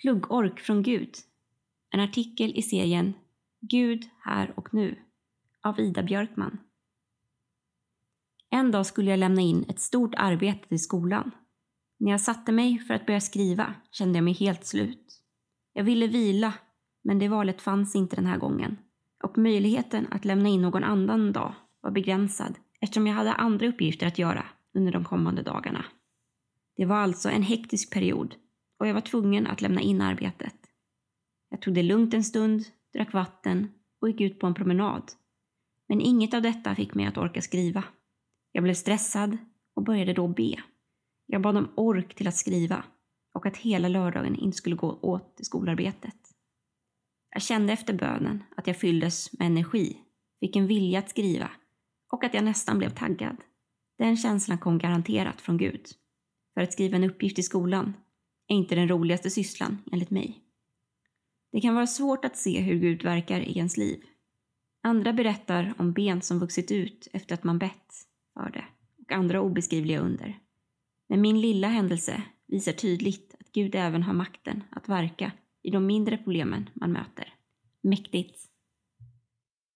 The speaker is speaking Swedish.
Pluggork från Gud. En artikel i serien Gud här och nu av Ida Björkman. En dag skulle jag lämna in ett stort arbete till skolan. När jag satte mig för att börja skriva kände jag mig helt slut. Jag ville vila, men det valet fanns inte den här gången. Och möjligheten att lämna in någon annan dag var begränsad eftersom jag hade andra uppgifter att göra under de kommande dagarna. Det var alltså en hektisk period och jag var tvungen att lämna in arbetet. Jag tog det lugnt en stund, drack vatten och gick ut på en promenad. Men inget av detta fick mig att orka skriva. Jag blev stressad och började då be. Jag bad om ork till att skriva och att hela lördagen inte skulle gå åt till skolarbetet. Jag kände efter bönen att jag fylldes med energi, fick en vilja att skriva och att jag nästan blev taggad. Den känslan kom garanterat från Gud. För att skriva en uppgift i skolan är inte den roligaste sysslan, enligt mig. Det kan vara svårt att se hur Gud verkar i ens liv. Andra berättar om ben som vuxit ut efter att man bett för det och andra obeskrivliga under. Men min lilla händelse visar tydligt att Gud även har makten att verka i de mindre problemen man möter. Mäktigt!